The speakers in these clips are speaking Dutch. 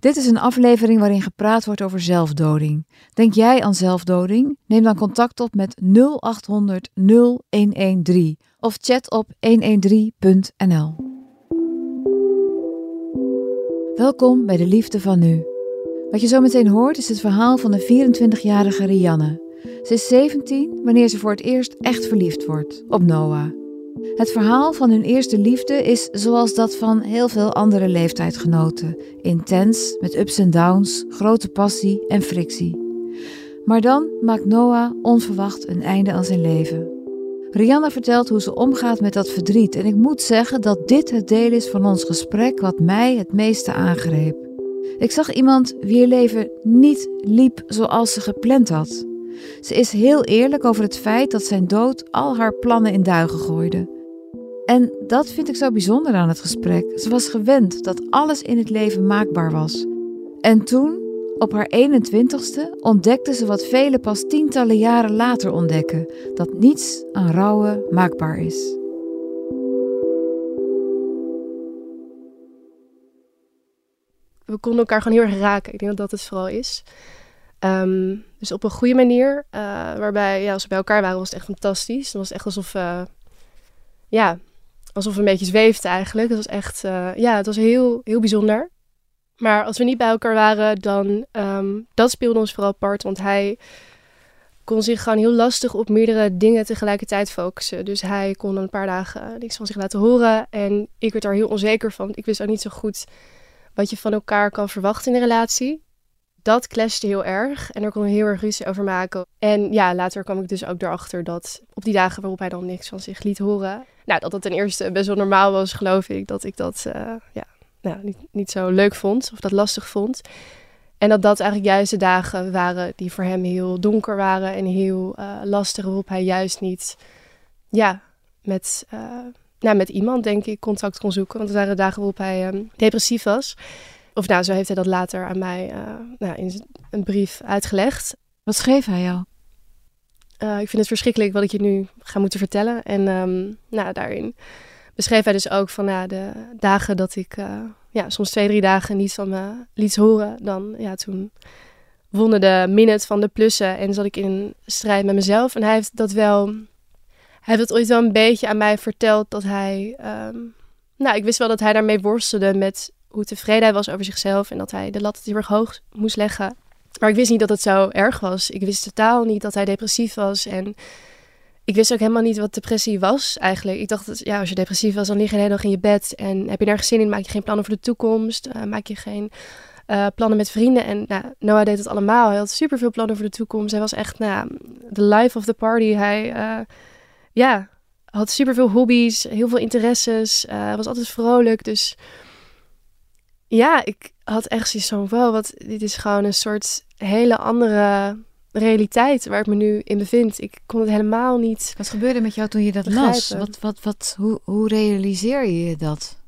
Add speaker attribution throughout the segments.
Speaker 1: Dit is een aflevering waarin gepraat wordt over zelfdoding. Denk jij aan zelfdoding? Neem dan contact op met 0800 0113 of chat op 113.nl. Welkom bij de liefde van nu. Wat je zo meteen hoort is het verhaal van de 24-jarige Rianne. Ze is 17 wanneer ze voor het eerst echt verliefd wordt op Noah. Het verhaal van hun eerste liefde is zoals dat van heel veel andere leeftijdsgenoten. Intens, met ups en downs, grote passie en frictie. Maar dan maakt Noah onverwacht een einde aan zijn leven. Rianna vertelt hoe ze omgaat met dat verdriet en ik moet zeggen dat dit het deel is van ons gesprek wat mij het meeste aangreep. Ik zag iemand wier leven niet liep zoals ze gepland had. Ze is heel eerlijk over het feit dat zijn dood al haar plannen in duigen gooide. En dat vind ik zo bijzonder aan het gesprek. Ze was gewend dat alles in het leven maakbaar was. En toen, op haar 21ste, ontdekte ze wat velen pas tientallen jaren later ontdekken: dat niets aan rouwen maakbaar is.
Speaker 2: We konden elkaar gewoon heel erg raken. Ik denk dat dat het vooral is. Ehm, dus op een goede manier, uh, waarbij ja, als we bij elkaar waren, was het echt fantastisch. Het was echt alsof, uh, ja, alsof we een beetje zweefden eigenlijk. Het was echt, uh, ja, het was heel, heel bijzonder. Maar als we niet bij elkaar waren, dan, um, dat speelde ons vooral apart. Want hij kon zich gewoon heel lastig op meerdere dingen tegelijkertijd focussen. Dus hij kon een paar dagen niks van zich laten horen. En ik werd daar heel onzeker van. Ik wist ook niet zo goed wat je van elkaar kan verwachten in een relatie dat clashte heel erg en daar kon ik heel erg ruzie over maken. En ja, later kwam ik dus ook erachter dat op die dagen waarop hij dan niks van zich liet horen, nou, dat het ten eerste best wel normaal was, geloof ik, dat ik dat uh, ja, nou, niet, niet zo leuk vond of dat lastig vond. En dat dat eigenlijk juist de dagen waren die voor hem heel donker waren en heel uh, lastig, waarop hij juist niet, ja, met, uh, nou, met iemand, denk ik, contact kon zoeken. Want er waren dagen waarop hij um, depressief was. Of nou, zo heeft hij dat later aan mij uh, nou, in een brief uitgelegd.
Speaker 1: Wat schreef hij jou?
Speaker 2: Uh, ik vind het verschrikkelijk wat ik je nu ga moeten vertellen. En um, nou, daarin beschreef hij dus ook van ja, de dagen dat ik uh, ja, soms twee, drie dagen niet van me liet horen. Dan ja, toen wonnen de minute van de plussen en zat ik in strijd met mezelf. En hij heeft dat wel, hij heeft het ooit wel een beetje aan mij verteld dat hij, um, nou, ik wist wel dat hij daarmee worstelde met hoe tevreden hij was over zichzelf en dat hij de lat heel erg hoog moest leggen. Maar ik wist niet dat het zo erg was. Ik wist totaal niet dat hij depressief was en ik wist ook helemaal niet wat depressie was eigenlijk. Ik dacht, dat, ja, als je depressief was, dan lig je de hele dag in je bed en heb je nergens zin in, maak je geen plannen voor de toekomst, uh, maak je geen uh, plannen met vrienden. En nou, Noah deed het allemaal. Hij had superveel plannen voor de toekomst. Hij was echt, nou, de life of the party. Hij, uh, ja, had superveel hobby's, heel veel interesses, was altijd vrolijk, dus ja, ik had echt zoiets van, wow, wat, dit is gewoon een soort hele andere realiteit waar ik me nu in bevind. Ik kon het helemaal niet.
Speaker 1: Wat gebeurde met jou toen je dat begrijpen. las? Wat, wat, wat, hoe, hoe realiseer je dat?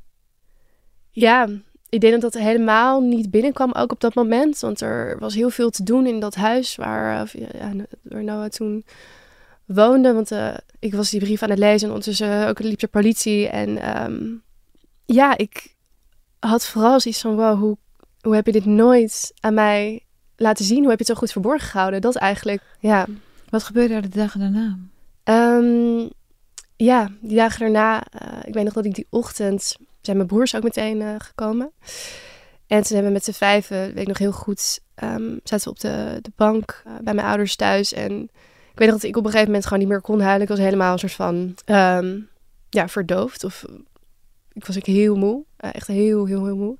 Speaker 2: Ja, ik denk dat dat helemaal niet binnenkwam, ook op dat moment. Want er was heel veel te doen in dat huis waar, ja, waar Noah toen woonde. Want uh, ik was die brief aan het lezen en ondertussen ook liep de politie. En um, ja, ik, had vooral zoiets van, wow, hoe, hoe heb je dit nooit aan mij laten zien? Hoe heb je het zo goed verborgen gehouden? Dat eigenlijk, ja.
Speaker 1: Wat gebeurde er de dagen daarna?
Speaker 2: Um, ja, die dagen daarna, uh, ik weet nog dat ik die ochtend, zijn mijn broers ook meteen uh, gekomen. En toen hebben we met z'n vijven, weet ik nog heel goed, um, zaten we op de, de bank uh, bij mijn ouders thuis. En ik weet nog dat ik op een gegeven moment gewoon niet meer kon huilen. Ik was helemaal een soort van, um, ja, verdoofd of ik was ik heel moe. Uh, echt heel, heel, heel moe.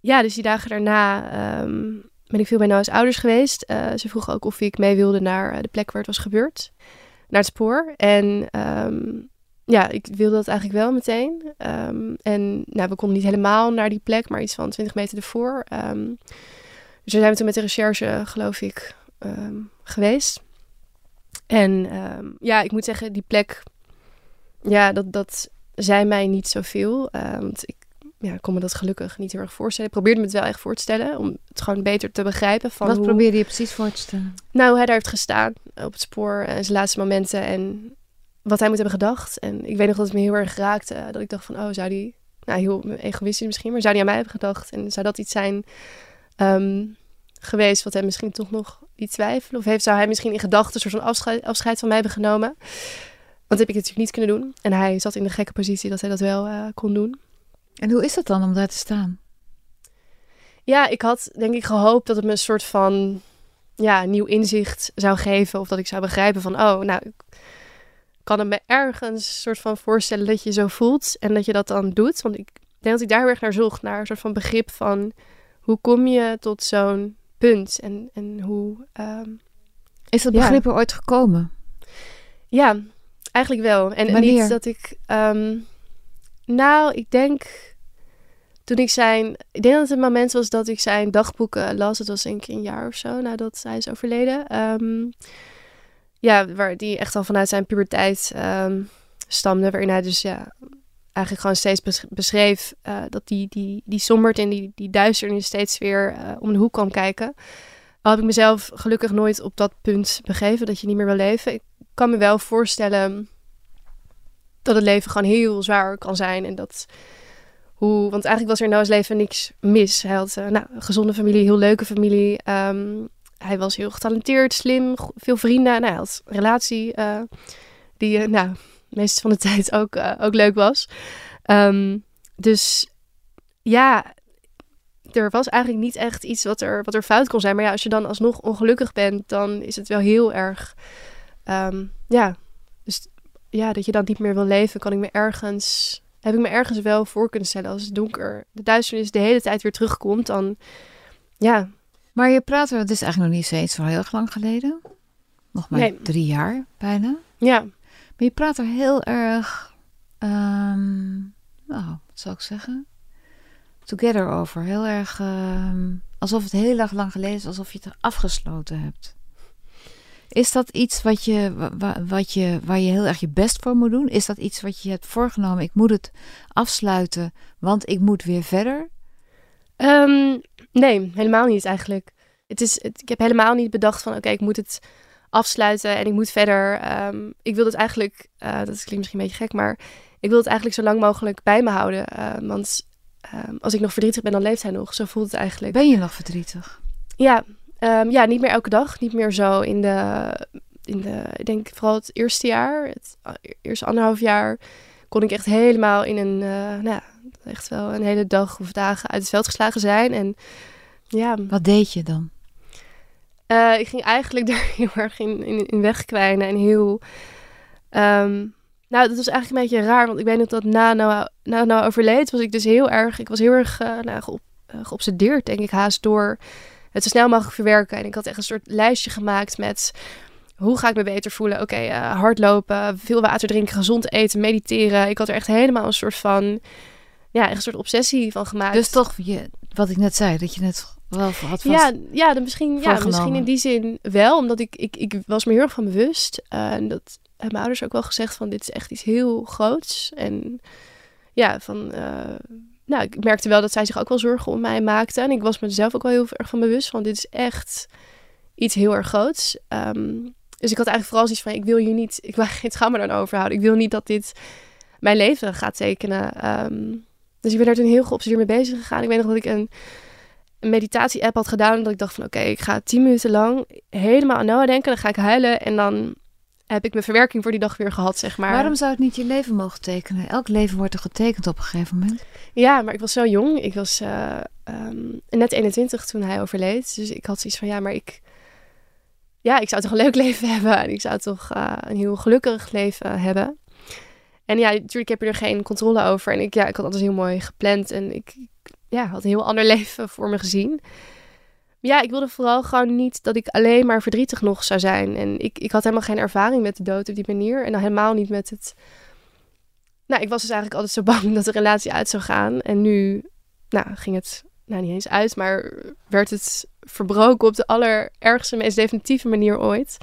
Speaker 2: Ja, dus die dagen daarna um, ben ik veel bij Noah's ouders geweest. Uh, ze vroegen ook of ik mee wilde naar eh, de plek waar het was gebeurd. Naar het spoor. En um, ja, ik wilde dat eigenlijk wel meteen. Um, en nou, we konden niet helemaal naar die plek, maar iets van 20 meter ervoor. dus daar zijn we toen met de recherche, geloof ik, geweest. En ja, ik moet zeggen, die plek, ja, dat, dat zei mij niet zoveel. Uh, want ik ja, kon me dat gelukkig niet heel erg voorstellen. Ik probeerde me het wel echt voor te stellen. Om het gewoon beter te begrijpen. Van
Speaker 1: Wat probeerde je precies voor te stellen?
Speaker 2: Nou, hij daar heeft gestaan op het spoor. En zijn laatste momenten. En wat hij moet hebben gedacht. En ik weet nog dat het me heel erg raakte. Dat ik dacht van, oh, zou die nou, heel egoïstisch misschien, maar zou die aan mij hebben gedacht? En zou dat iets zijn ehm, geweest wat hem misschien toch nog iets twijfelen? Of heeft, zou hij misschien in gedachten een soort van afscheid, afscheid van mij hebben genomen? Want dat heb ik natuurlijk niet kunnen doen. En hij zat in de gekke positie dat hij dat wel uh, kon doen.
Speaker 1: En hoe is dat dan om daar te staan?
Speaker 2: Ja, ik had denk ik gehoopt dat het me een soort van ja, nieuw inzicht zou geven. Of dat ik zou begrijpen van, oh, nou, ik kan het me ergens soort van voorstellen dat je zo voelt. En dat je dat dan doet. Want ik denk dat ik daar heel erg naar zocht. Naar een soort van begrip van, hoe kom je tot zo'n punt? En, en hoe... Ehm,
Speaker 1: is dat begrip er ooit gekomen?
Speaker 2: Ja, eigenlijk wel. En, en niet dat ik... Um, nou, ik denk toen ik zijn, ik denk dat het een moment was dat ik zijn dagboeken las. Het was denk ik een jaar of zo nadat hij is overleden. Um, ja, waar die echt al vanuit zijn puberteit um, stamde. Waarin hij dus ja, eigenlijk gewoon steeds beschreef uh, dat die, die, die sombert en die, die duisternis steeds weer uh, om de hoek kwam kijken. Al heb ik mezelf gelukkig nooit op dat punt begeven dat je niet meer wil leven. Ik kan me wel voorstellen dat het leven gewoon heel zwaar kan zijn en dat hoe, want eigenlijk was er in Noah's leven niks mis. Hij had uh, nou, een gezonde familie, heel leuke familie. Um, hij was heel getalenteerd, slim, veel vrienden. Nou, hij had een relatie uh, die uh, nou, meest van de tijd ook, ook leuk was. Um, dus ja, er was eigenlijk niet echt iets wat er, wat er fout kon zijn. Maar ja, als je dan alsnog ongelukkig bent, dan is het wel heel erg. Um, ja, dus ja, dat je dan niet meer wil leven, kan ik me ergens heb ik me ergens wel voor kunnen stellen als het donker, de duisternis de hele tijd weer terugkomt, dan ja.
Speaker 1: Maar je praat er, het is eigenlijk nog niet steeds zo heel erg lang geleden. Nog maar drie jaar bijna.
Speaker 2: Ja.
Speaker 1: Maar je praat er heel erg, um, nou, wat zou ik zeggen? Together over. Heel erg um, alsof het heel erg lang geleden is, alsof je het afgesloten hebt. Is dat iets wat je, wat je, waar je heel erg je best voor moet doen? Is dat iets wat je hebt voorgenomen? Ik moet het afsluiten, want ik moet weer verder?
Speaker 2: Um, nee, helemaal niet eigenlijk. Het is, het, ik heb helemaal niet bedacht van oké, ik moet het afsluiten en ik moet verder. Um, ik wil het eigenlijk, uh, dat klinkt misschien een beetje gek, maar ik wil het eigenlijk zo lang mogelijk bij me houden. Uh, want uh, als ik nog verdrietig ben, dan leeft hij nog. Zo voelt het eigenlijk.
Speaker 1: Ben je nog verdrietig?
Speaker 2: Ja, Um, ja, niet meer elke dag. Niet meer zo in de, in de, ik denk vooral het eerste jaar, het eerste anderhalf jaar, kon ik echt helemaal in een, uh, nou echt wel een hele dag of dagen uit het veld geslagen zijn. En ja.
Speaker 1: Wat deed je dan?
Speaker 2: Uh, ik ging eigenlijk daar heel erg in, in, in wegkwijnen en heel... Um, nou, dat was eigenlijk een beetje raar, want ik weet nog dat na nou, na nou overleed was ik dus heel erg, ik was heel erg uh, nou, geobsedeerd, denk ik, haast door het zo snel mogelijk verwerken. En ik had echt een soort lijstje gemaakt met hoe ga ik me beter voelen? Oké, okay, uh, hardlopen, veel water drinken, gezond eten, mediteren. Ik had er echt helemaal een soort van, ja, een soort obsessie van gemaakt.
Speaker 1: Dus toch, je, wat ik net zei, dat je net wel had vast
Speaker 2: Ja, ja, dan misschien, ja, misschien in die zin wel, omdat ik, ik, ik was me heel erg van bewust. Uh, en dat hebben mijn ouders ook wel gezegd van, dit is echt iets heel groots. En ja, van... Uh, nou, ik merkte wel dat zij zich ook wel zorgen om mij maakte. En ik was mezelf ook wel heel erg van bewust van dit is echt iets heel erg groots. Um, dus ik had eigenlijk vooral zoiets van, ik wil je niet, ik wil geen trauma dan overhouden. Ik wil niet dat dit mijn leven gaat tekenen. Um, dus ik ben daar toen heel geobsedeerd mee bezig gegaan. Ik weet nog dat ik een, een meditatie-app had gedaan. Dat ik dacht van, oké, ik ga tien minuten lang helemaal aan Noah denken. Dan ga ik huilen en dan heb ik mijn verwerking voor die dag weer gehad, zeg maar.
Speaker 1: Waarom zou het niet je leven mogen tekenen? Elk leven wordt er getekend op een gegeven moment.
Speaker 2: Ja, maar ik was zo jong. Ik was uh, um, net 21 toen hij overleed. Dus ik had zoiets van, ja, maar ik... Ja, ik zou toch een leuk leven hebben. En ik zou toch uh, een heel gelukkig leven hebben. En ja, natuurlijk heb je er geen controle over. En ik, ja, ik had alles heel mooi gepland. En ik ja, had een heel ander leven voor me gezien ja, ik wilde vooral gewoon niet dat ik alleen maar verdrietig nog zou zijn. En ik, ik had helemaal geen ervaring met de dood op die manier. En dan helemaal niet met het. Nou, ik was dus eigenlijk altijd zo bang dat de relatie uit zou gaan. En nu, nou, ging het nou niet eens uit, maar werd het verbroken op de allerergste, meest definitieve manier ooit.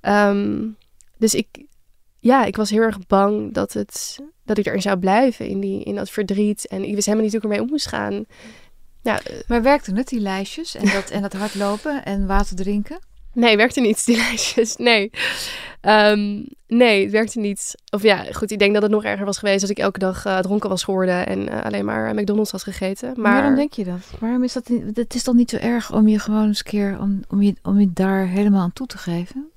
Speaker 2: Ehm, dus ik, ja, ik was heel erg bang dat, het, dat ik erin zou blijven in, die, in dat verdriet. En ik wist helemaal niet hoe ik ermee om moest gaan.
Speaker 1: Ja, maar werkte het, die lijstjes en dat, en dat hardlopen en water drinken?
Speaker 2: Nee, werkte niet, die lijstjes. Nee. Ehm, nee, het werkte niet. Of ja, goed, ik denk dat het nog erger was geweest als ik elke dag uh, dronken was geworden en uh, alleen maar McDonald's had gegeten. Maar
Speaker 1: waarom denk je dat? Waarom is dat? Het is toch niet zo erg om je gewoon eens keer om, om, je, om je daar helemaal aan toe te geven?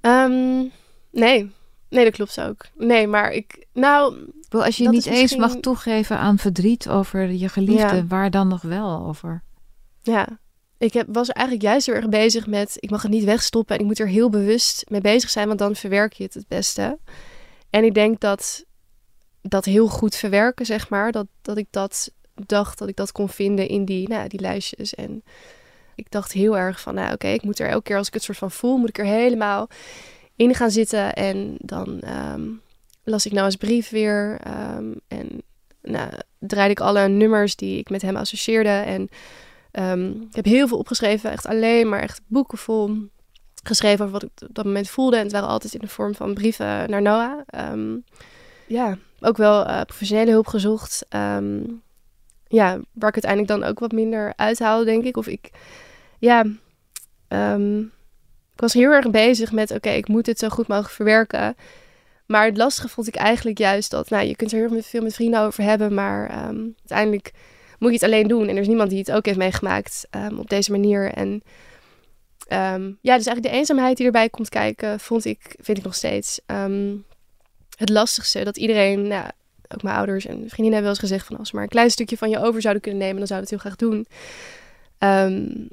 Speaker 2: Um, nee, nee, dat klopt ook. Nee, maar ik, nou.
Speaker 1: Wel, als je niet eens mag toegeven aan verdriet over je geliefde, ja. waar dan nog wel over?
Speaker 2: Ja, ik heb, was eigenlijk juist heel erg bezig met, ik mag het niet wegstoppen en ik moet er heel bewust mee bezig zijn, want dan verwerk je het het beste. En ik denk dat dat heel goed verwerken, zeg maar, dat, dat ik dat dacht dat ik dat kon vinden in die, nou, die lijstjes. En ik dacht heel erg van, nou oké, ik moet er elke keer als ik het soort van voel, moet ik er helemaal in gaan zitten. En dan ehm, las ik nou eens brief weer um, en nou, draaide ik alle nummers die ik met hem associeerde en Um, ik heb heel veel opgeschreven, echt alleen maar echt boeken vol geschreven over wat ik op dat moment voelde. En het waren altijd in de vorm van brieven naar Noah. Um, ja, ook wel uh, professionele hulp gezocht. Um, ja, waar ik uiteindelijk dan ook wat minder uithaalde, denk ik. Of ik, ja, ik was heel erg bezig met, oké, ik moet dit zo goed mogelijk verwerken. Maar het lastige vond ik eigenlijk juist dat, nou, je kunt er heel veel met vrienden over hebben, maar uiteindelijk moet je het alleen doen. En er is niemand die het ook heeft meegemaakt um, op deze manier. En um, ja, dus eigenlijk de eenzaamheid die erbij komt kijken, vond ik, vind ik nog steeds um, het lastigste. Dat iedereen, nou, ook mijn ouders en vriendinnen hebben wel eens gezegd van als maar een klein stukje van je over zouden kunnen nemen, dan zouden we het heel graag doen.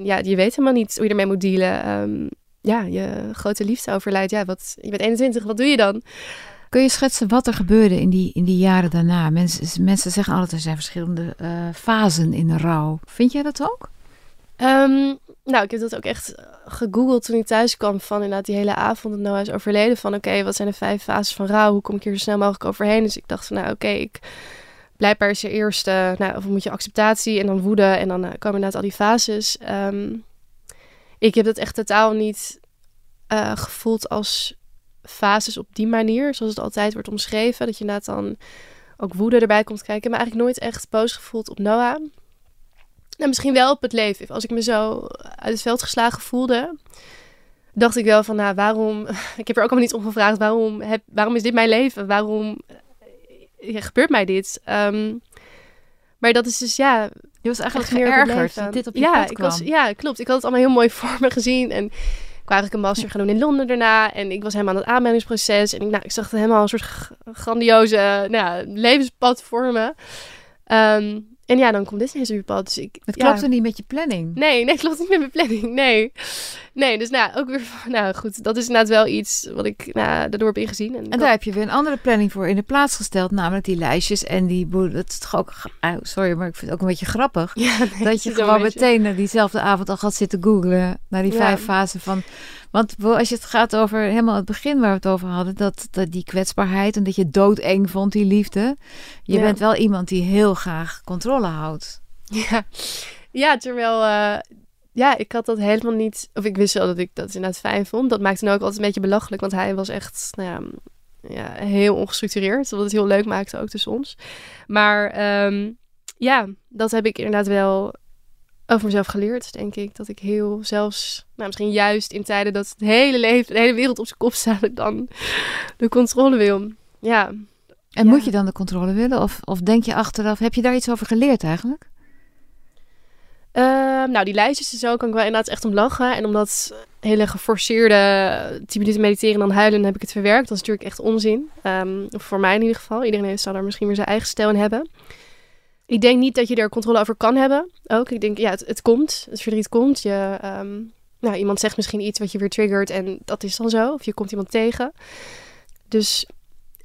Speaker 2: ja, je weet helemaal niet hoe je ermee moet dealen. Ja, je grote liefde overlijdt. Ja, wat, je bent 21, wat doe je dan?
Speaker 1: Kun je schetsen wat er gebeurde in die, in die jaren daarna? Mensen, mensen zeggen altijd er zijn verschillende uh, fasen in de rouw. Vind jij dat ook?
Speaker 2: Um, nou, ik heb dat ook echt gegoogeld toen ik thuis kwam van inderdaad die hele avond dat Noah is overleden. Van oké, wat zijn de vijf fases van rouw? Hoe kom ik hier zo snel mogelijk overheen? Dus ik dacht van nou oké, okay, ik blijkbaar is er eerst, uh, nou, of moet je acceptatie en dan woede en dan uh, komen inderdaad al die fases. Um, ik heb dat echt totaal niet uh, gevoeld als fases op die manier, zoals het altijd wordt omschreven. Dat je inderdaad dan ook woede erbij komt kijken. Me eigenlijk nooit echt boos gevoeld op Noah. Nou, misschien wel op het leven. Als ik me zo uit het veld geslagen voelde, dacht ik wel van, nou, waarom... Ik heb er ook allemaal niet om gevraagd, waarom, heb, waarom is dit mijn leven? Waarom eh, gebeurt mij dit? Um, maar dat is dus, ja...
Speaker 1: Je was eigenlijk geërgerd dat dit op je
Speaker 2: ja,
Speaker 1: pad
Speaker 2: ik
Speaker 1: kwam.
Speaker 2: was, ja, klopt. Ik had het allemaal heel mooi voor me gezien en ik eigenlijk een master gaan doen in Londen daarna. En ik was helemaal aan het aanmeldingsproces. En ik, nou, ik zag het helemaal een soort grandioze nou, levenspad voor me. Um, en ja, dan komt dit ineens op je pad. Dus ik,
Speaker 1: het
Speaker 2: ja.
Speaker 1: klopte niet met je planning.
Speaker 2: Nee, nee, het klopt niet met mijn planning. Nee. Nee, dus nou, ook weer... Nou goed, dat is inderdaad wel iets wat ik nou, daardoor heb ingezien. En,
Speaker 1: en
Speaker 2: dat...
Speaker 1: daar heb je weer een andere planning voor in de plaats gesteld. Namelijk die lijstjes en die... Dat is toch ook... Sorry, maar ik vind het ook een beetje grappig.
Speaker 2: Ja, nee,
Speaker 1: dat je gewoon meteen diezelfde avond al gaat zitten googlen... naar die ja. vijf fasen van... Want als je het gaat over helemaal het begin waar we het over hadden, dat, dat die kwetsbaarheid en dat je doodeng vond, die liefde. Je ja. bent wel iemand die heel graag controle houdt.
Speaker 2: Ja, ja terwijl, uh, ja, ik had dat helemaal niet, of ik wist wel dat ik dat inderdaad fijn vond. Dat maakte me ook altijd een beetje belachelijk, want hij was echt, nou ja, ja heel ongestructureerd, wat het heel leuk maakte ook tussen ons. Maar um, ja, dat heb ik inderdaad wel over mezelf geleerd, denk ik. Dat ik heel zelfs, nou misschien juist in tijden dat het hele leven, de hele wereld op zijn kop staat, ik dan de controle wil. Ja.
Speaker 1: En
Speaker 2: ja.
Speaker 1: moet je dan de controle willen? Of, of denk je achteraf, heb je daar iets over geleerd eigenlijk?
Speaker 2: Uh, nou, die lijstjes en zo kan ik wel inderdaad echt om lachen. En omdat hele geforceerde 10 minuten mediteren en dan huilen, heb ik het verwerkt. Dat is natuurlijk echt onzin. Um, voor mij in ieder geval. Iedereen zal daar misschien weer zijn eigen stijl in hebben. Ik denk niet dat je er controle over kan hebben. Ook, ik denk, ja, het, het komt. Het verdriet komt. Je, um, nou, iemand zegt misschien iets wat je weer triggert en dat is dan zo. Of je komt iemand tegen. Dus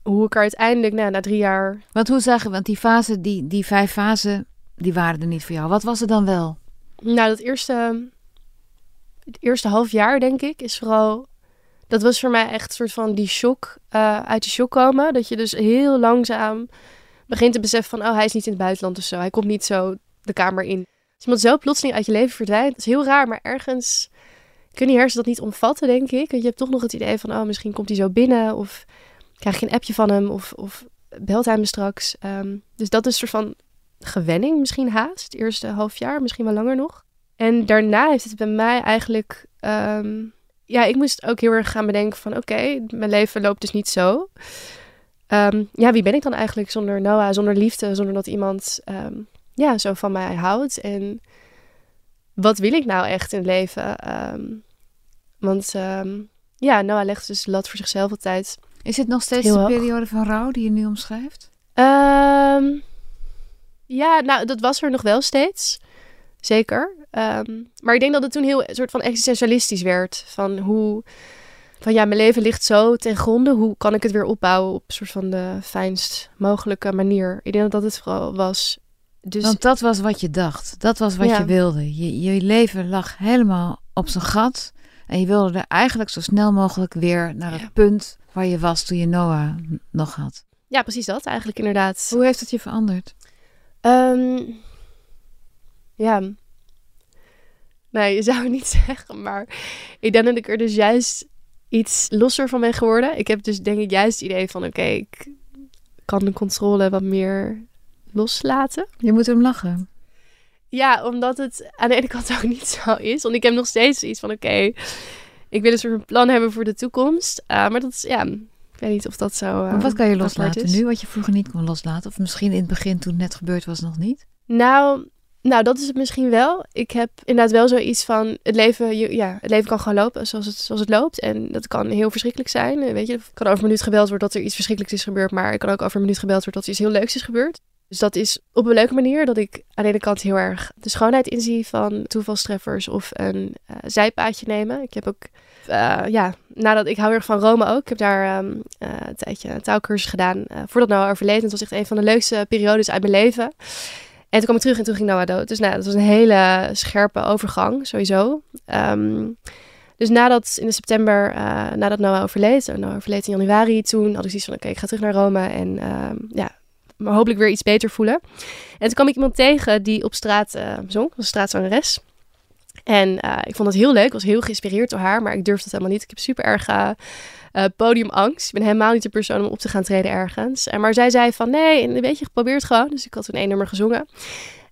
Speaker 2: hoe ik er uiteindelijk, nou, na drie jaar...
Speaker 1: Want hoe zag je, want die fase, die, die vijf fasen, die waren er niet voor jou. Wat was er dan wel?
Speaker 2: Nou, dat eerste, het eerste half jaar, denk ik, is vooral... Dat was voor mij echt een soort van die shock, uh, uit de shock komen. Dat je dus heel langzaam begint te beseffen van, oh, hij is niet in het buitenland of zo. Hij komt niet zo de kamer in. Als iemand zo plotseling uit je leven verdwijnt, dat is heel raar, maar ergens kunnen je hersenen dat niet omvatten, denk ik. Want je hebt toch nog het idee van, oh, misschien komt hij zo binnen of krijg je een appje van hem of, of belt hij me straks. Um, dus dat is een soort van gewenning misschien haast, het eerste half jaar, misschien wel langer nog. En daarna heeft het bij mij eigenlijk um, ja, ik moest ook heel erg gaan bedenken van... oké, mijn leven loopt dus niet zo. Ehm, ja, wie ben ik dan eigenlijk zonder Noah, zonder liefde... zonder dat iemand ehm, ja, zo van mij houdt? En wat wil ik nou echt in het leven? Ehm, want ja, Noah legt dus de lat voor zichzelf altijd
Speaker 1: Is het nog steeds de periode van rouw die je nu omschrijft?
Speaker 2: Ja, nou, dat was er nog wel steeds. Zeker. Maar ik denk dat het toen heel een soort van existentialistisch werd. Van hoe... Van ja, mijn leven ligt zo ten gronde. Hoe kan ik het weer opbouwen op een soort van de fijnst mogelijke manier? Ik denk dat dat het vooral was. Dus
Speaker 1: Want dat was wat je dacht. Dat was wat
Speaker 2: Ja.
Speaker 1: je wilde. Je, je leven lag helemaal op zijn gat. En je wilde er eigenlijk zo snel mogelijk weer naar het
Speaker 2: Ja.
Speaker 1: punt waar je was toen je Noah nog had.
Speaker 2: ja, precies dat eigenlijk inderdaad.
Speaker 1: Hoe heeft het je veranderd?
Speaker 2: Ehm, ja. Nee, je zou het niet zeggen, maar ik denk dat ik er dus juist iets losser van ben geworden. Ik heb dus denk ik juist het idee van, oké, ik kan de controle wat meer loslaten.
Speaker 1: Je moet hem lachen.
Speaker 2: Ja, omdat het aan de ene kant ook niet zo is. Want ik heb nog steeds iets van, oké, ik wil een soort plan hebben voor de toekomst. Uh, maar dat is, ja, ik weet niet of dat zo... Uh,
Speaker 1: maar wat kan je loslaten nu, wat je vroeger niet kon loslaten? Of misschien in het begin toen het net gebeurd was nog niet?
Speaker 2: Nou, nou, dat is het misschien wel. Ik heb inderdaad wel zoiets van het leven, ja, het leven kan gewoon lopen zoals het, zoals het loopt. En dat kan heel verschrikkelijk zijn. Eh, Weet je, het kan over een minuut gebeld worden dat er iets verschrikkelijks is gebeurd, maar het kan ook over een minuut gebeld worden dat er iets heel leuks is gebeurd. Dus dat is op een leuke manier dat ik aan de ene kant heel erg de schoonheid inzie van toevalstreffers of een eh, zijpaadje nemen. Ik heb ook, eh, ja, nadat ik hou heel erg van Rome ook. Ik heb daar ehm, eh, een tijdje een taalkursus gedaan voordat Noah overleed. En het was echt een van de leukste periodes uit mijn leven. En toen kwam ik terug en toen ging Noah dood. Dus nou, dat was een hele scherpe overgang, sowieso. Ehm, dus nadat in de september, eh, nadat Noah overleed, en Noah overleed in januari, toen had ik zoiets van, oké, ik ga terug naar Rome en ehm, ja, me hopelijk weer iets beter voelen. En toen kwam ik iemand tegen die op straat eh, zong, was een straatzangeres. En eh, ik vond het heel leuk, was heel geïnspireerd door haar, maar ik durfde het helemaal niet. Ik heb super erg eh, eh, podiumangst. Ik ben helemaal niet de persoon om op te gaan treden ergens. En maar zij zei van, nee, en weet je, probeer het gewoon. Dus ik had toen één nummer gezongen.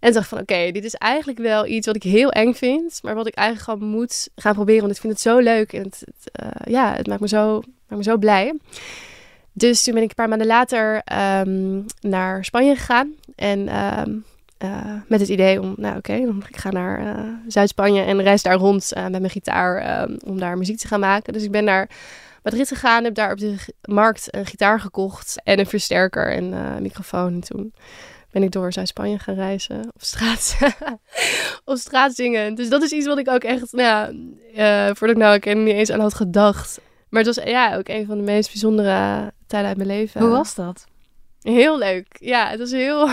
Speaker 2: En dacht van, oké, dit is eigenlijk wel iets wat ik heel eng vind, maar wat ik eigenlijk gewoon moet gaan proberen, want ik vind het zo leuk en het, eh, ja, het maakt me, zo, maakt me zo blij. Dus toen ben ik een paar maanden later ehm, naar Spanje gegaan en ehm, eh, met het idee om, nou oké, dan ik ga naar Zuid-Spanje en reis daar rond met mijn gitaar ehm, om daar muziek te gaan maken. Dus ik ben naar Madrid gegaan, heb daar op de markt een gitaar gekocht en een versterker en eh, een microfoon. En toen ben ik door Zuid-Spanje gaan reizen op straat, op straat zingen. Dus dat is iets wat ik ook echt, nou ja, eh, voordat ik nou ook er niet eens aan had gedacht. Maar het was ja, ook een van de meest bijzondere tijden uit mijn leven.
Speaker 1: Hoe was dat?
Speaker 2: Heel leuk. Ja, het was heel,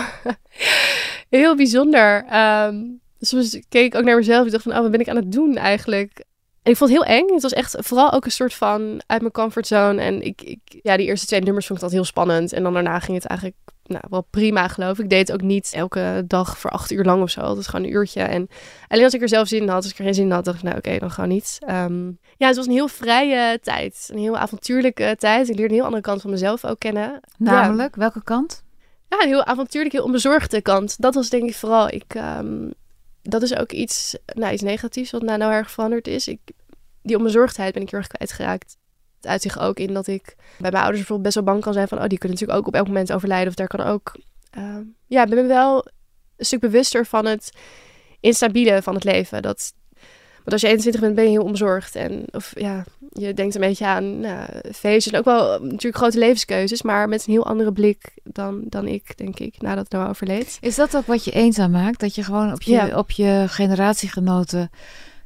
Speaker 2: heel bijzonder. Ehm, soms keek ik ook naar mezelf en dacht van, oh, wat ben ik aan het doen eigenlijk? En ik vond het heel eng. Het was echt vooral ook een soort van uit mijn comfortzone. En ik, ik, ja, die eerste twee nummers vond ik dat heel spannend. En dan daarna ging het eigenlijk nou, wel prima, geloof ik. Ik deed het ook niet elke dag voor acht uur lang of zo. Het was gewoon een uurtje. En alleen als ik er zelf zin in had, als ik er geen zin in had, dacht ik, nou oké, dan gewoon niet. Ehm, ja, het was een heel vrije tijd. Een heel avontuurlijke tijd. Ik leerde een heel andere kant van mezelf ook kennen.
Speaker 1: Namelijk, welke kant?
Speaker 2: Ja, een heel avontuurlijk, heel onbezorgde kant. Dat was denk ik vooral. Ik, ehm, dat is ook iets, nou, iets negatiefs wat nou, nou erg veranderd is. Ik, die onbezorgdheid ben ik heel erg kwijtgeraakt. Het uit zich ook in dat ik bij mijn ouders bijvoorbeeld best wel bang kan zijn van... oh, die kunnen natuurlijk ook op elk moment overlijden. Of daar kan ook... ehm, ja, ik ben me wel een stuk bewuster van het instabiele van het leven. Dat, want als je 21 bent, ben je heel onbezorgd. En of ja, je denkt een beetje aan nou, feestjes en ook wel eh, natuurlijk grote levenskeuzes, maar met een heel andere blik dan, dan ik, denk ik, nadat nou overleed.
Speaker 1: Is dat ook wat je eenzaam maakt? Dat je gewoon op je,
Speaker 2: Ja.
Speaker 1: op je generatiegenoten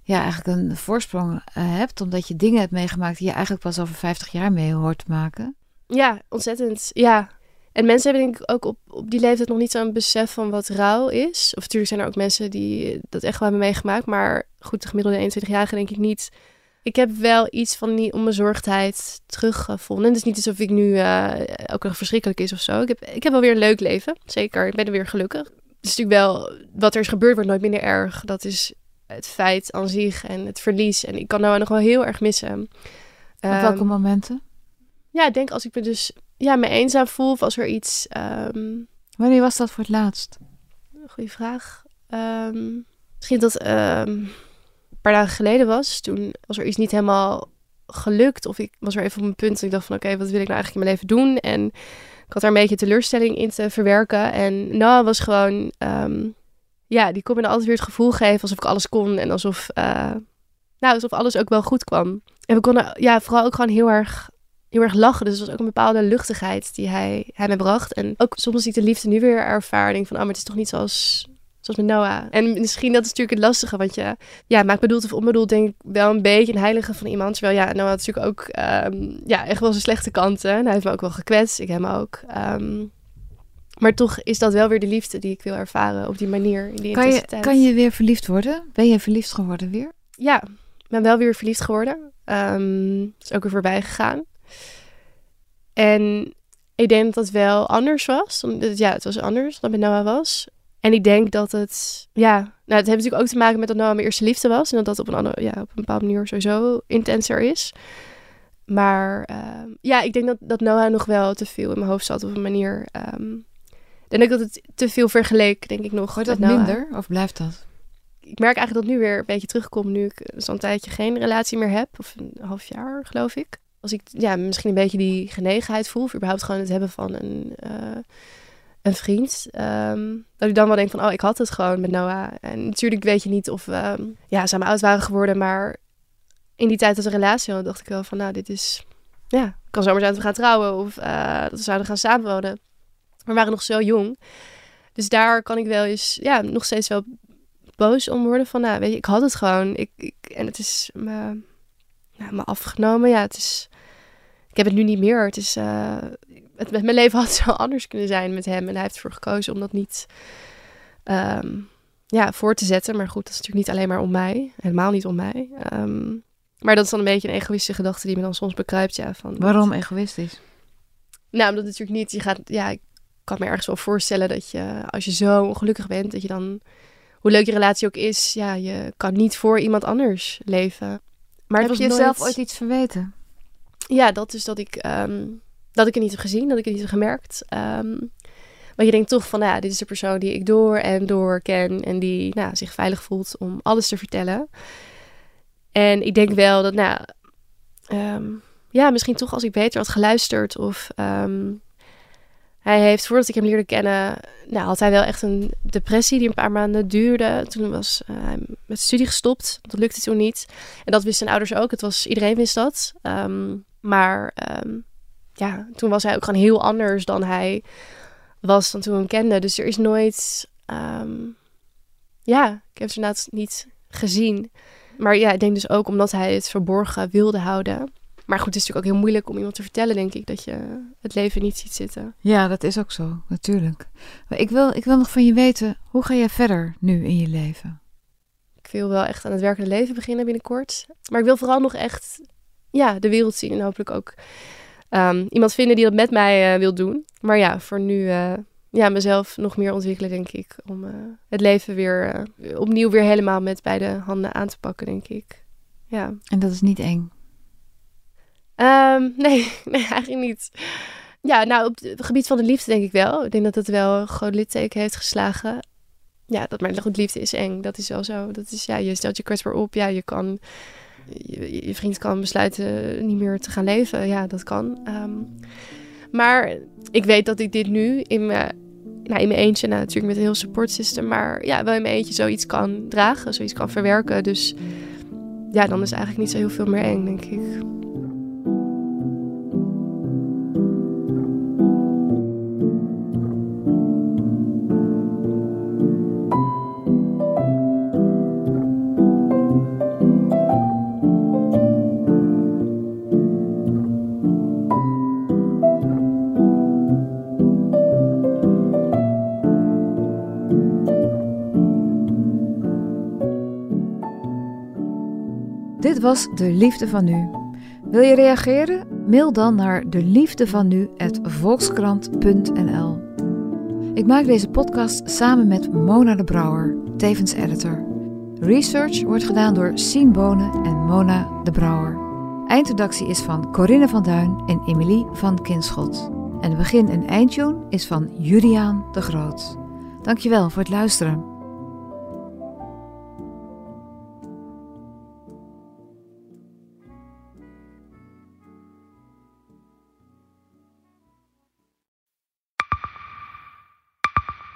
Speaker 1: ja, eigenlijk een voorsprong eh, hebt, omdat je dingen hebt meegemaakt die je eigenlijk pas over 50 jaar mee hoort te maken?
Speaker 2: Ja, ontzettend. Ja. En mensen hebben denk ik ook op, op die leeftijd nog niet zo'n besef van wat rouw is. Of natuurlijk zijn er ook mensen die dat echt wel hebben meegemaakt. Maar goed, de gemiddelde 21-jarige denk ik niet. Ik heb wel iets van die onbezorgdheid teruggevonden. Het is niet alsof ik nu eh elke dag verschrikkelijk is of zo. Ik heb, ik heb wel weer een leuk leven. Zeker. Ik ben er weer gelukkig. Het is natuurlijk wel, wat er is gebeurd wordt nooit minder erg. Dat is het feit aan zich en het verlies. En ik kan nou nog wel heel erg missen.
Speaker 1: Op
Speaker 2: Ehm,
Speaker 1: welke momenten?
Speaker 2: ja, ik denk als ik me dus ja, me eenzaam voel of als er iets. ehm
Speaker 1: Wanneer was dat voor het laatst?
Speaker 2: goeie vraag. Ehm, misschien dat. ehm, paar dagen geleden was, toen was er iets niet helemaal gelukt. Of ik was er even op een punt dat ik dacht van oké, wat wil ik nou eigenlijk in mijn leven doen? En ik had daar een beetje teleurstelling in te verwerken. En Noah was gewoon, ja, die kon me dan altijd weer het gevoel geven alsof ik alles kon. En alsof, uh, nou, alsof alles ook wel goed kwam. En we konden ja, vooral ook gewoon heel erg, heel erg lachen. Dus het was ook een bepaalde luchtigheid die hij, hij me bracht. En ook soms zie ik de liefde nu weer ervaring van, oh, maar het is toch niet zoals Zoals met Noah. En misschien dat is natuurlijk het lastige, want je ja, maakt bedoeld of onbedoeld denk ik wel een beetje een heilige van iemand. Terwijl ja, Noah had natuurlijk ook um, ja, echt wel zijn slechte kanten. En hij heeft me ook wel gekwetst, ik hem ook. Um, maar toch is dat wel weer de liefde die ik wil ervaren op die manier. In die
Speaker 1: kan, je, kan je weer verliefd worden? Ben je verliefd geworden weer?
Speaker 2: Ja, ik ben wel weer verliefd geworden. Um, is ook weer voorbij gegaan. En ik denk dat dat wel anders was. Ja, het was anders dan met Noah was. En ik denk dat het, ja, nou, het heeft natuurlijk ook te maken met dat Noah mijn eerste liefde was. En dat dat op een, andere, ja, op een bepaalde manier sowieso intenser is. Maar uh, ja, ik denk dat, dat Noah nog wel te veel in mijn hoofd zat op een manier. Um, denk ik dat het te veel vergeleek, denk ik nog.
Speaker 1: Wordt dat minder of blijft dat?
Speaker 2: Ik merk eigenlijk dat nu weer een beetje terugkomt nu ik zo'n tijdje geen relatie meer heb. Of een half jaar, geloof ik. Als ik ja, misschien een beetje die genegenheid voel. Of überhaupt gewoon het hebben van een... Uh, een vriend. Um, dat ik dan wel denk van, oh, ik had het gewoon met Noah. En natuurlijk weet je niet of we um, ja, samen oud waren geworden. Maar in die tijd als een relatie had, dacht ik wel van, nou, dit is... Ja, kan zomaar zijn dat we gaan trouwen of uh, dat we zouden gaan samenwonen. we waren nog zo jong. Dus daar kan ik wel eens, ja, nog steeds wel boos om worden van, nou, weet je, ik had het gewoon. Ik, ik en het is me, ja, me afgenomen. Ja, het is... Ik heb het nu niet meer. Het is... Uh, het, mijn leven had zo anders kunnen zijn met hem. En hij heeft ervoor gekozen om dat niet um, ja, voor te zetten. Maar goed, dat is natuurlijk niet alleen maar om mij. Helemaal niet om mij. Um, maar dat is dan een beetje een egoïstische gedachte die me dan soms bekruipt. Ja, van,
Speaker 1: Waarom egoïstisch?
Speaker 2: Nou, omdat het natuurlijk niet... Je gaat, ja, ik kan me ergens wel voorstellen dat je, als je zo ongelukkig bent, dat je dan... Hoe leuk je relatie ook is, ja, je kan niet voor iemand anders leven.
Speaker 1: Maar Heb je jezelf ooit iets verweten?
Speaker 2: Ja, dat is dat ik... Um, dat ik het niet heb gezien, dat ik het niet heb gemerkt. Um, maar je denkt toch van, nou ja, dit is de persoon die ik door en door ken en die nou, zich veilig voelt om alles te vertellen. En ik denk wel dat, nou, um, ja, misschien toch als ik beter had geluisterd of hij heeft, voordat ik hem leerde kennen, nou, had hij wel echt een depressie die een paar maanden duurde. Toen was uh, hij met studie gestopt. Dat lukte toen niet. En dat wisten zijn ouders ook. Het was, iedereen wist dat. Um, maar um, ja, toen was hij ook gewoon heel anders dan hij was dan toen we hem kenden. Dus er is nooit, um, ja, ik heb ze inderdaad niet gezien. Maar ja, ik denk dus ook omdat hij het verborgen wilde houden. Maar goed, het is natuurlijk ook heel moeilijk om iemand te vertellen, denk ik, dat je het leven niet ziet zitten.
Speaker 1: Ja, dat is ook zo, natuurlijk. Maar ik wil, ik wil nog van je weten, hoe ga jij verder nu in je leven?
Speaker 2: Ik wil wel echt aan het werkende leven beginnen binnenkort. Maar ik wil vooral nog echt ja, de wereld zien en hopelijk ook um, iemand vinden die dat met mij uh, wil doen. Maar ja, voor nu uh, ja, mezelf nog meer ontwikkelen, denk ik. Om uh, het leven weer opnieuw weer helemaal met beide handen aan te pakken, denk ik. Ja.
Speaker 1: En dat is niet eng?
Speaker 2: Um, nee, nee, eigenlijk niet. Ja, nou, op het gebied van de liefde denk ik wel. Ik denk dat het wel een groot litteken heeft geslagen. Ja, dat goed, liefde is eng. Dat is wel zo. Dat is, ja, je stelt je kwetsbaar op. Ja, je kan je, vriend kan besluiten niet meer te gaan leven. Ja, dat kan. Um, maar ik weet dat ik dit nu in mijn, nou, in mijn eentje, nou, natuurlijk met een heel support system, maar ja, wel in mijn eentje zoiets kan dragen, zoiets kan verwerken. Dus ja, dan is eigenlijk niet zo heel veel meer eng, denk ik.
Speaker 1: Was De Liefde van Nu. Wil je reageren? Mail dan naar deliefdevanu@volkskrant.nl. Ik maak deze podcast samen met Mona de Brouwer, tevens editor. Research wordt gedaan door Sien Bonen en Mona de Brouwer. Eindredactie is van Corinne van Duin en Emilie van Kinschot. En de begin- en eindtune is van Juliaan de Groot. Dankjewel voor het luisteren.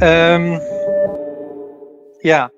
Speaker 3: Ehm, ja,